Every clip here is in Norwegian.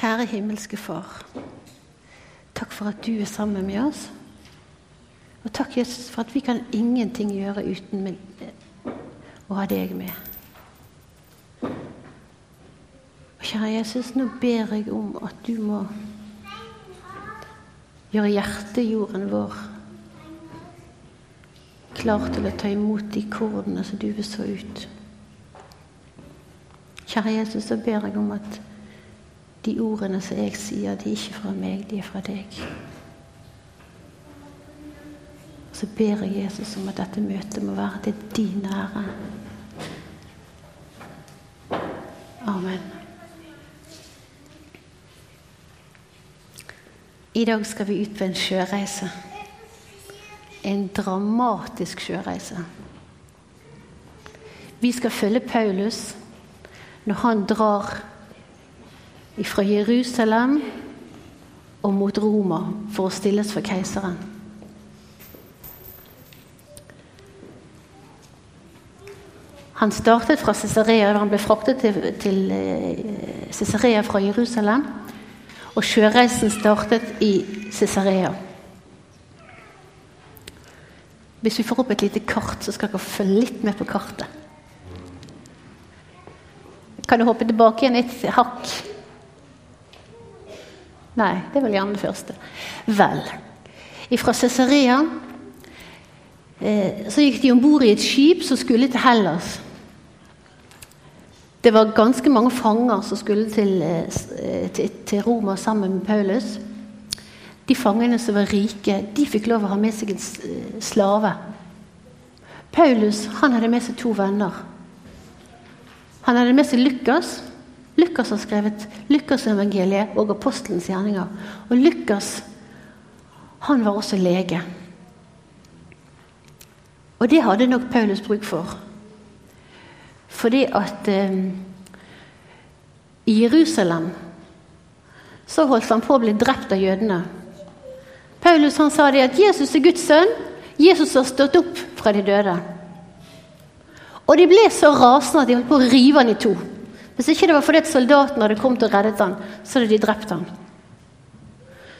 Kjære himmelske Far. Takk for at du er sammen med oss. Og takk, Jesus, for at vi kan ingenting gjøre uten å ha deg med. Og kjære Jesus, nå ber jeg om at du må gjøre hjertejorden vår klar til å ta imot de kordene som du vil så ut. Kjære Jesus, så ber jeg om at de ordene som jeg sier, de er ikke fra meg, de er fra deg. Så ber jeg Jesus om at dette møtet må være til din ære. Amen. I dag skal vi ut på en sjøreise. En dramatisk sjøreise. Vi skal følge Paulus når han drar fra Jerusalem og mot Roma for å stilles for keiseren. Han startet fra Cesarea, han ble fraktet til, til eh, Cesarea fra Jerusalem. Og sjøreisen startet i Cesarea. Hvis vi får opp et lite kart, så skal dere følge litt med på kartet. Kan du hoppe tilbake igjen et hakk? Nei, det er vel gjerne det første. Vel. Fra Cesarea eh, så gikk de om bord i et skip som skulle til Hellas. Det var ganske mange fanger som skulle til, eh, til, til Roma sammen med Paulus. De fangene som var rike, de fikk lov å ha med seg en eh, slave. Paulus han hadde med seg to venner. Han hadde med seg Lukas. Lukas har skrevet Lukasevangeliet og apostelens gjerninger. Og Lukas han var også lege. Og det hadde nok Paulus bruk for. Fordi at eh, i Jerusalem så holdt han på å bli drept av jødene. Paulus han sa det at Jesus er Guds sønn. Jesus har stått opp fra de døde. Og de ble så rasende at de holdt på å rive han i to. Hvis ikke det var fordi at soldatene hadde kommet og reddet han, så hadde de drept han.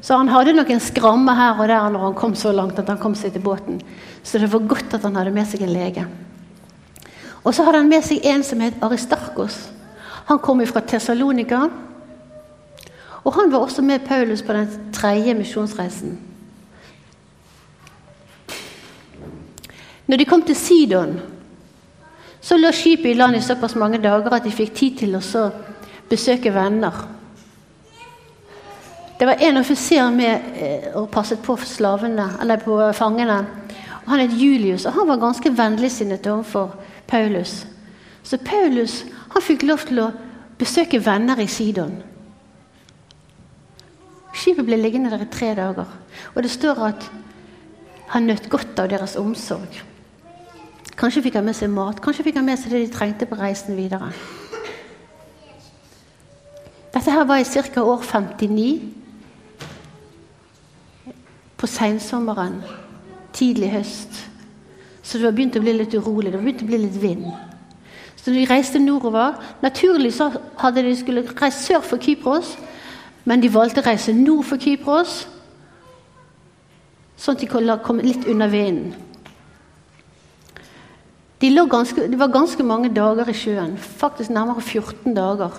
Så han hadde nok en skramme her og der når han kom så langt at han kom seg til båten. Så det var godt at han hadde med seg en lege. Og så hadde han med seg en som het Aristarkos. Han kom fra Tessalonika. Og han var også med Paulus på den tredje misjonsreisen. Når de kom til Sidon, så lå skipet i land i såpass mange dager at de fikk tid til å besøke venner. Det var en offiser med eh, og passet på slavene, eller på fangene. Han het Julius, og han var ganske vennligsinnet overfor Paulus. Så Paulus han fikk lov til å besøke venner i Sidon. Skipet ble liggende der i tre dager. Og det står at han nøt godt av deres omsorg. Kanskje fikk han med seg mat, kanskje fikk han med seg det de trengte på reisen videre. Dette her var i ca. år 59. På sensommeren, tidlig høst. Så det var begynt å bli litt urolig. Det var begynt å bli litt vind. Så de reiste nordover. Naturlig så hadde de skulle reise sør for Kypros, men de valgte å reise nord for Kypros, sånn at de kunne komme litt under vinden. De ganske, det var ganske mange dager i sjøen, faktisk nærmere 14 dager,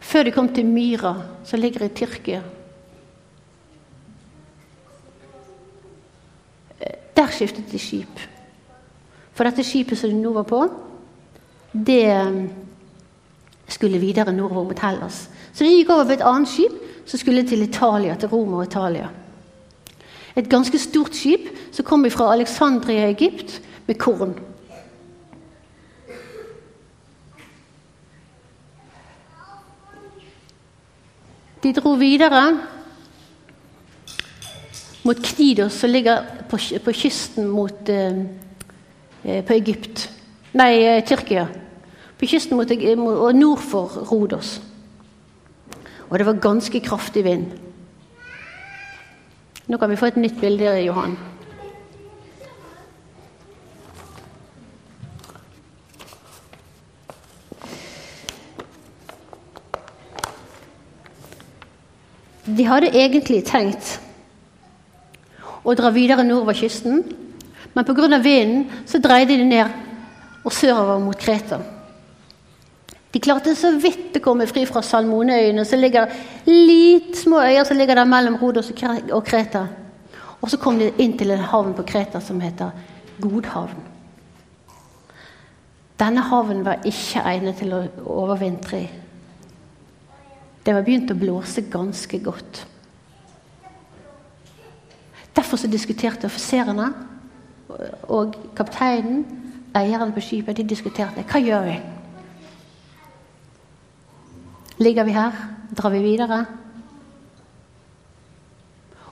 før de kom til Myra, som ligger i Tyrkia. Der skiftet de skip. For dette skipet som de nå var på, det um, skulle videre nordover mot Hellas. Så de gikk over på et annet skip som skulle til Italia, til Roma og Italia. Et ganske stort skip som kom fra Alexandria i Egypt med korn. De dro videre mot Knidos, som ligger på, på kysten mot eh, Eh, på Egypt. Nei, eh, Tyrkia. På kysten mot, og nord for Rodos. Og det var ganske kraftig vind. Nå kan vi få et nytt bilde, Johan. De hadde egentlig tenkt å dra videre nordover kysten, men pga. vinden så dreide de ned og sørover mot Kreta. De klarte så vidt å komme fri fra Salmoneøyene, som ligger litt små øyer som ligger der mellom Rodos og Kreta. Og så kom de inn til en havn på Kreta som heter Godhavn. Denne havnen var ikke egnet til å overvintre i. Det var begynt å blåse ganske godt. Derfor så diskuterte offiserene og kapteinen, eieren på skipet, de diskuterte hva gjør vi Ligger vi her? Drar vi videre?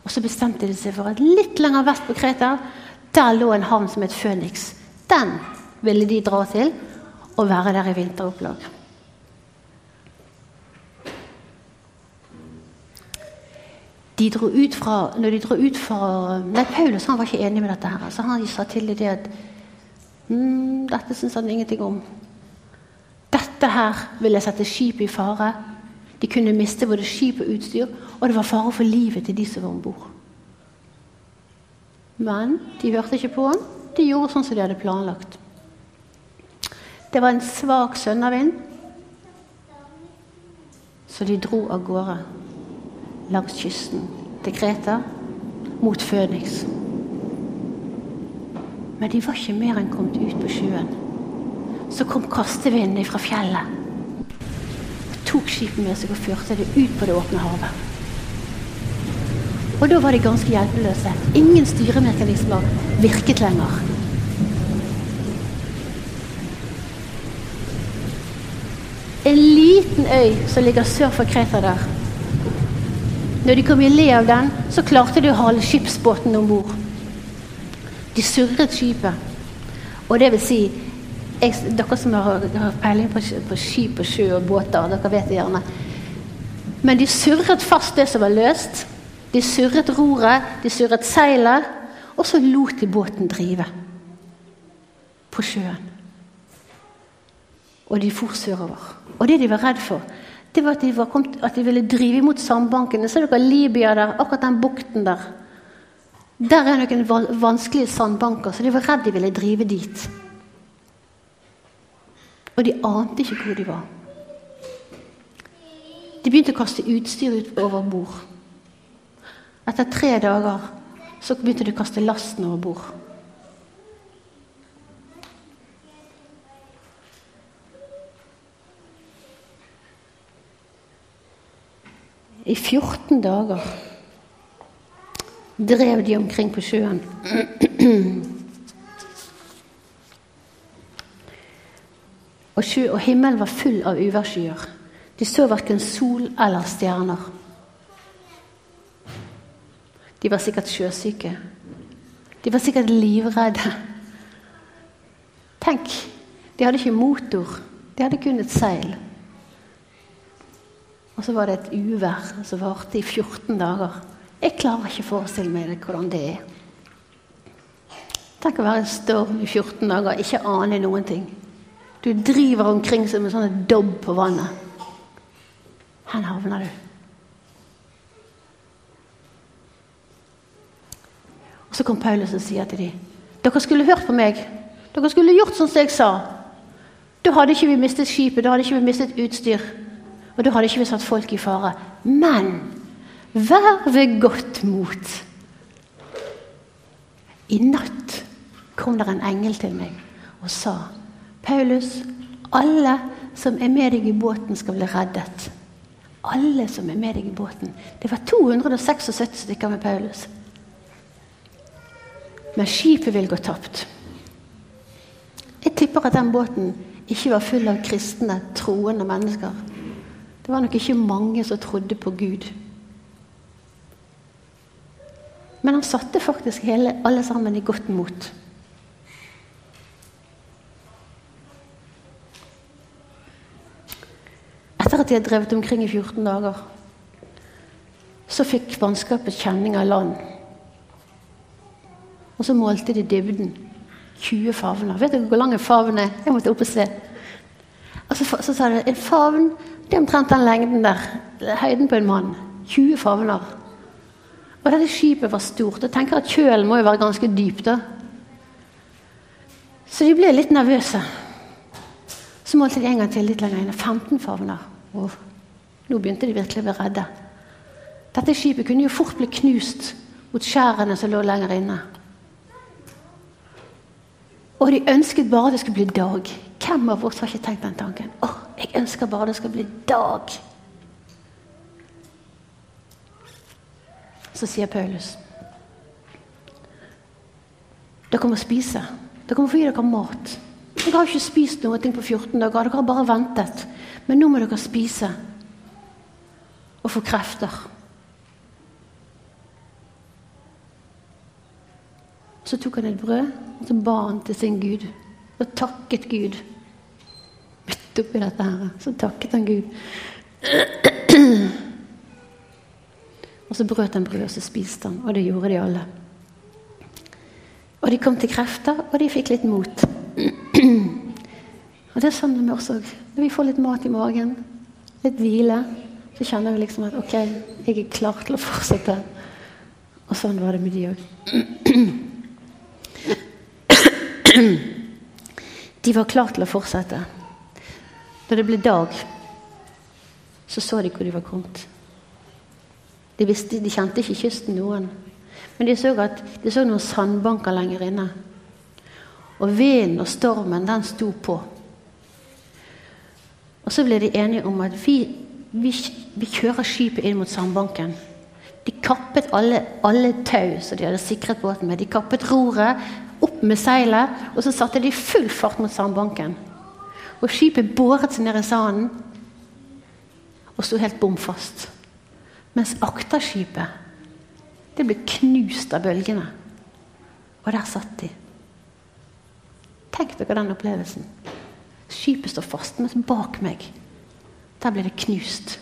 Og så bestemte de seg for at litt lenger vest på Kreta der lå en havn som het Føniks. Den ville de dra til og være der i vinteropplag. De dro ut fra, når de dro ut fra Nei, Paulus han var ikke enig med dette. her, så Han sa til dem at mm, dette syns han ingenting om. Dette her ville sette skipet i fare. De kunne miste både skip og utstyr, og det var fare for livet til de som var om bord. Men de hørte ikke på han. De gjorde sånn som de hadde planlagt. Det var en svak sønnavind, så de dro av gårde langs kysten til Kreta mot Føniks. Men de var ikke mer enn kommet ut på sjøen. Så kom kastevinden fra fjellet og tok skipet med seg og førte det ut på det åpne havet. Og da var de ganske hjelpeløse. Ingen styremekanismer virket lenger. En liten øy som ligger sør for Kreta der. Når de kom i le av den, så klarte de å hale skipsbåten om bord. De surret skipet. Og det vil si jeg, Dere som har, har peiling på, på, skip og sjø og båter, dere vet det gjerne. Men de surret fast det som var løst. De surret roret, de surret seilet, og så lot de båten drive på sjøen. Og de for sørover. Og det de var redd for, det var at de, var kommet, at de ville drive imot sandbankene. Ser dere Libya der? Akkurat den bukten der. Der er noen vanskelige sandbanker, så de var redd de ville drive dit. Og de ante ikke hvor de var. De begynte å kaste utstyr ut over bord. Etter tre dager så begynte de å kaste lasten over bord. I 14 dager drev de omkring på sjøen. Og, sjø, og himmelen var full av uværsskyer. De så verken sol eller stjerner. De var sikkert sjøsyke. De var sikkert livredde. Tenk, de hadde ikke motor. De hadde kun et seil. Og så var det et uvær som varte i 14 dager. Jeg klarer ikke å forestille meg hvordan det er. Tenk å være en storm i 14 dager, ikke ane noen ting. Du driver omkring som en sånn dobb på vannet. Her havner du. Og Så kom Paulus og sier til dem dere skulle hørt på meg. Dere skulle gjort sånn som jeg sa. Da hadde ikke vi mistet skipet, da hadde ikke vi mistet utstyr. Og da hadde ikke vi satt folk i fare. Men vær ved godt mot. I natt kom det en engel til meg og sa Paulus, alle som er med deg i båten, skal bli reddet. Alle som er med deg i båten. Det var 276 stykker med Paulus. Men skipet vil gå tapt. Jeg tipper at den båten ikke var full av kristne, troende mennesker. Det var nok ikke mange som trodde på Gud. Men han satte faktisk hele, alle sammen i godt mot. Etter at de hadde drevet omkring i 14 dager, så fikk mannskapet kjenning av land. Og så målte de dybden. 20 favner. Vet dere hvor lang en favn er? Jeg måtte opp og se. Og så, så sa de en favn det er omtrent den lengden der. Høyden på en mann. 20 favner. Og dette skipet var stort. Jeg tenker at kjølen må jo være ganske dyp. da. Så de ble litt nervøse. Så målte de en gang til litt lenger inne. 15 favner. Og nå begynte de virkelig å bli redde. Dette skipet kunne jo fort bli knust mot skjærene som lå lenger inne. Og de ønsket bare det skulle bli dag. Hvem av oss har ikke tenkt den tanken? Åh, jeg ønsker bare det skal bli dag. Så sier Paulus Dere må spise. Dere må få gi dere mat. Dere har ikke spist noe på 14 dager. Dere har bare ventet. Men nå må dere spise og få krefter. Så tok han et brød og så ba han til sin Gud. Og takket Gud. Midt oppi dette her, så takket han Gud. Og så brøt han brød, og så spiste han. Og det gjorde de alle. Og de kom til krefter, og de fikk litt mot. Og det er sånn med oss òg. Når vi får litt mat i magen, litt hvile, så kjenner vi liksom at OK, jeg er klar til å fortsette. Og sånn var det med de òg. De var klar til å fortsette. Da det ble dag, så så de hvor de var kommet. De, visste, de kjente ikke kysten noen. Men de så, at, de så noen sandbanker lenger inne. Og vinden og stormen, den sto på. Og så ble de enige om at vi, vi, vi kjører skipet inn mot sandbanken. De kappet alle, alle tau som de hadde sikret båten med. De kappet roret, opp med seilet, og så satte de full fart mot sandbanken. Og skipet båret seg ned i sanden og sto helt bom fast. Mens akterskipet det ble knust av bølgene. Og der satt de. Tenk dere den opplevelsen. Skipet står fast, mens bak meg der ble det knust.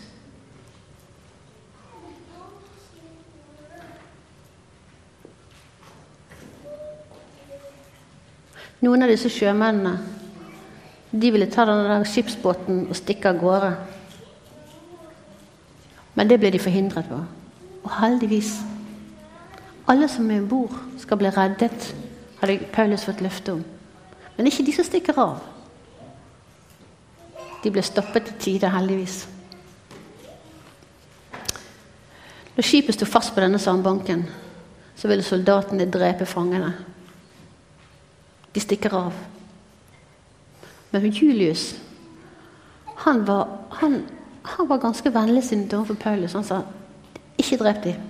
Noen av disse sjømennene de ville ta denne skipsbåten og stikke av gårde. Men det ble de forhindret på. Og heldigvis Alle som er om bord, skal bli reddet, hadde Paulus fått løfte om. Men ikke de som stikker av. De ble stoppet i tide, heldigvis. Når skipet sto fast på denne sandbanken, så ville soldatene drepe fangene. De stikker av. Men Julius, han var, han han var ganske vennligsinnet overfor Paulus. Han sa ikke drep dem.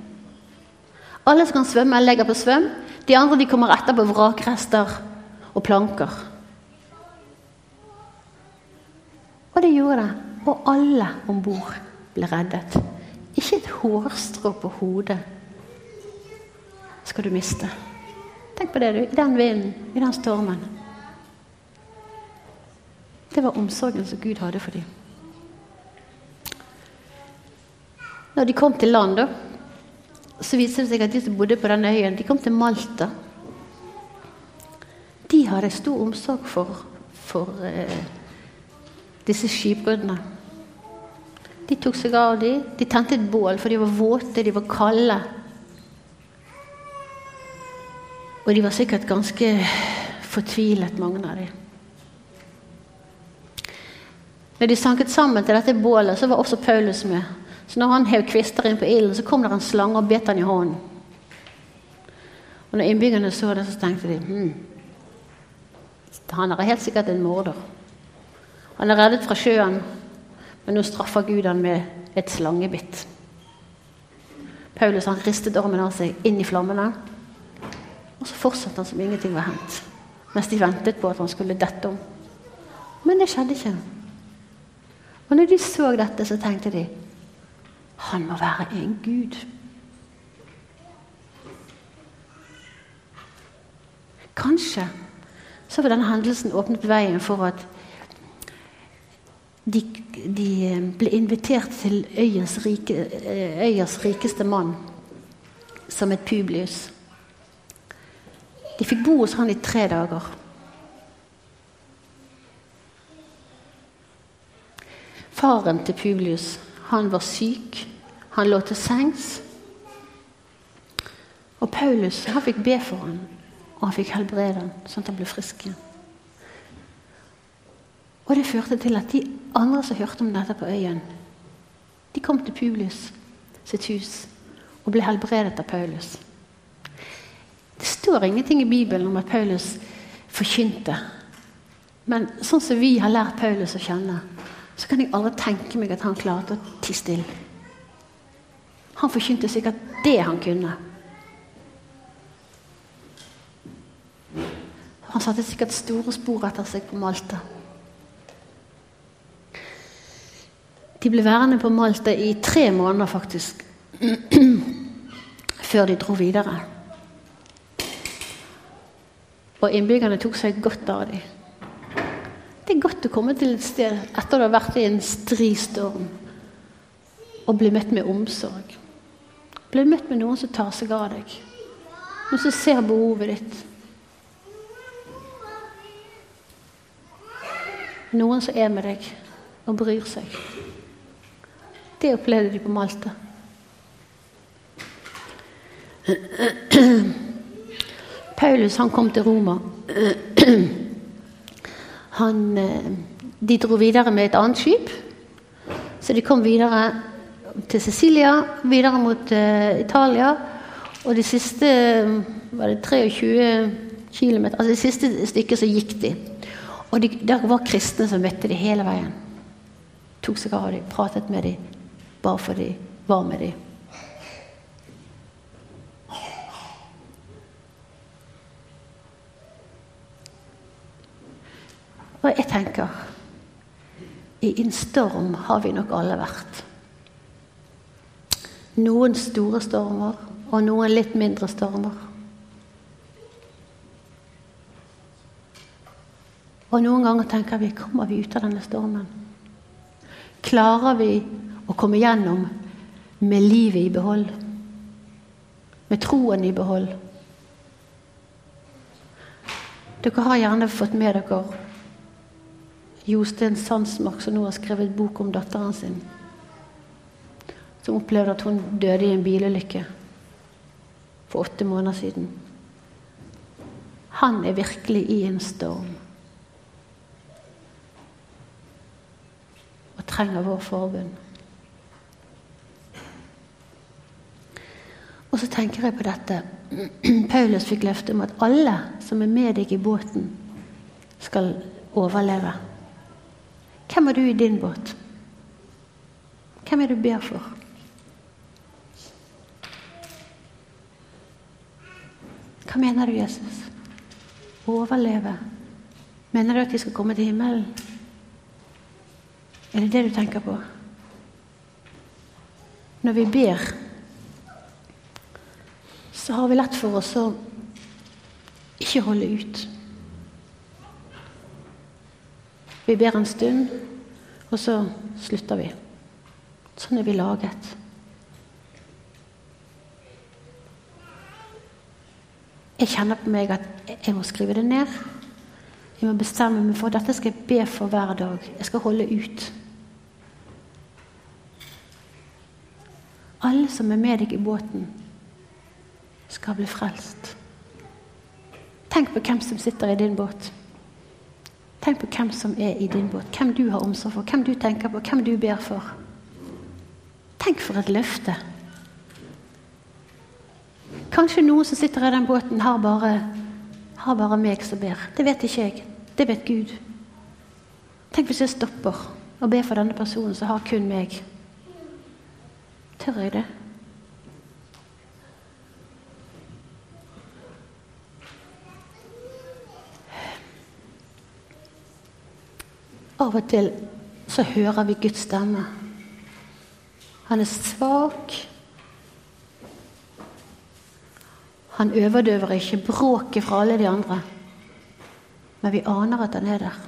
Alle som kan svømme, legger på svøm. De andre de kommer etter på vrakrester og planker. Og det gjorde det. Og alle om bord ble reddet. Ikke et hårstrå på hodet skal du miste. Tenk på det, du. I den vinden, i den stormen. Det var omsorgen som Gud hadde for dem. Når de kom til land, så viste det seg at de som bodde på denne øyen, de kom til Malta. De hadde stor omsorg for, for eh, disse skipbruddene. De tok seg av dem. De tente et bål, for de var våte, de var kalde. Og de var sikkert ganske fortvilet, mange av dem. Når de sanket sammen til dette bålet, så var også Paulus med. Så når han hev kvister inn på ilden, så kom det en slange og bet han i hånden. Og når innbyggerne så det, så tenkte de hm, han er helt sikkert en morder. Han er reddet fra sjøen, men nå straffer Gud han med et slangebitt. Paulus han ristet ormen av seg inn i flammene, så fortsatte han som ingenting var hendt. Mens de ventet på at han skulle dette om. Men det skjedde ikke. Og når de så dette, så tenkte de han må være en gud. Kanskje så var denne hendelsen åpnet veien for at de, de ble invitert til øyas, rike, rikeste mann som et Publius. De fikk bo hos han i tre dager. Faren til Publius han var syk. Han lå til sengs. Og Paulus han fikk be for ham, og han fikk helbrede ham, sånn at han ble frisk igjen. Og det førte til at de andre som hørte om dette på øyen, de kom til Publius sitt hus og ble helbredet av Paulus. Det står ingenting i Bibelen om at Paulus forkynte. Men sånn som vi har lært Paulus å kjenne, så kan jeg aldri tenke meg at han klarte å tie stille. Han forkynte sikkert det han kunne. Han satte sikkert store spor etter seg på Malta. De ble værende på Malta i tre måneder, faktisk, før de dro videre. Og innbyggerne tok seg godt av dem. Det er godt å komme til et sted etter å ha vært i en stri storm og bli møtt med omsorg. Bli møtt med noen som tar seg av deg, noen som ser behovet ditt. Noen som er med deg og bryr seg. Det opplevde de på Malta. Paulus han kom til Roma. Han, eh, de dro videre med et annet skip. Så de kom videre til Sicilia, videre mot uh, Italia. Og de siste var det 23 km, altså det siste stykket så gikk de. Og de, der var kristne som møtte de hele veien. Tok seg av dem, pratet med dem, bare for de var med dem. Og jeg tenker i en storm har vi nok alle vært. Noen store stormer og noen litt mindre stormer. Og noen ganger tenker vi kommer vi ut av denne stormen? Klarer vi å komme gjennom med livet i behold? Med troen i behold? Dere har gjerne fått med dere Jostein Sandsmark, som nå har skrevet bok om datteren sin. Som opplevde at hun døde i en bilulykke for åtte måneder siden. Han er virkelig i en storm. Og trenger vår forbund. Og så tenker jeg på dette. Paulus fikk løfte om at alle som er med deg i båten, skal overleve. Hvem er du i din båt? Hvem er du ber for? Hva mener du, Jesus? Overleve? Mener du at de skal komme til himmelen? Er det det du tenker på? Når vi ber, så har vi lett for oss å ikke holde ut. Vi ber en stund, og så slutter vi. Sånn er vi laget. Jeg kjenner på meg at jeg må skrive det ned. Jeg må bestemme meg for dette skal jeg be for hver dag. Jeg skal holde ut. Alle som er med deg i båten, skal bli frelst. Tenk på hvem som sitter i din båt. Tenk på hvem som er i din båt, hvem du har omsorg for, hvem du tenker på, hvem du ber for. Tenk for et løfte. Kanskje noen som sitter i den båten, har bare, har bare meg som ber. Det vet ikke jeg. Det vet Gud. Tenk hvis jeg stopper og ber for denne personen som har kun meg. Tør jeg det? Av og til så hører vi Guds stemme. Han er svak. Han overdøver ikke bråket fra alle de andre. Men vi aner at han er der.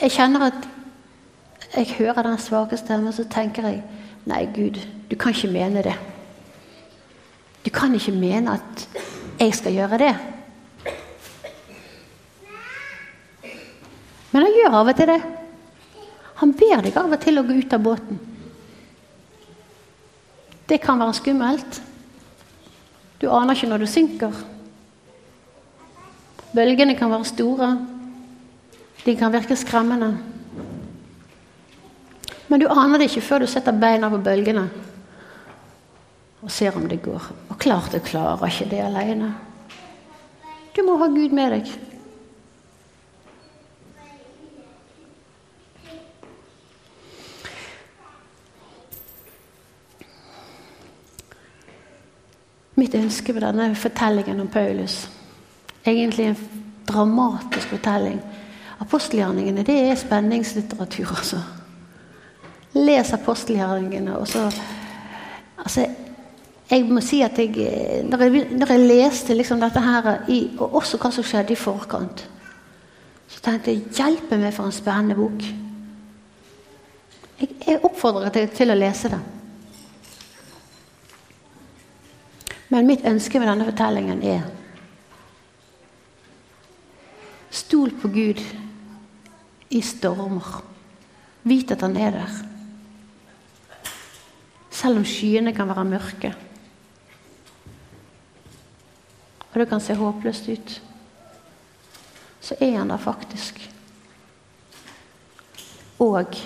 Jeg kjenner at jeg hører den svake stemmen, så tenker jeg Nei, Gud, du kan ikke mene det. Du kan ikke mene at jeg skal gjøre det. Men han gjør av og til det. Han ber deg av og til å gå ut av båten. Det kan være skummelt. Du aner ikke når du synker. Bølgene kan være store. De kan virke skremmende. Men du aner det ikke før du setter beina på bølgene og ser om det går. Og klart du klarer ikke det alene. Du må ha Gud med deg. Mitt ønske med denne fortellingen om Paulus Egentlig en dramatisk fortelling. Apostelgjerningene det er spenningslitteratur, altså. Les apostelgjerningene, og så Altså, jeg må si at jeg Når jeg, når jeg leste liksom dette her, i, og også hva som skjedde i forkant, så tenkte jeg hjelpe meg for en spennende bok. Jeg, jeg oppfordrer deg til å lese det. Men mitt ønske med denne fortellingen er Stol på Gud i stormer. Vit at han er der. Selv om skyene kan være mørke. Og det kan se håpløst ut. Så er han der faktisk. Og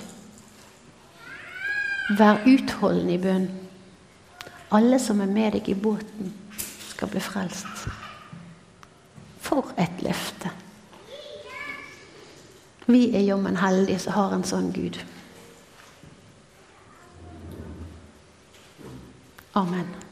vær utholdende i bønn. Alle som er med deg i båten, skal bli frelst. For et løfte! Vi er jommen heldige som har en sånn Gud. Amen.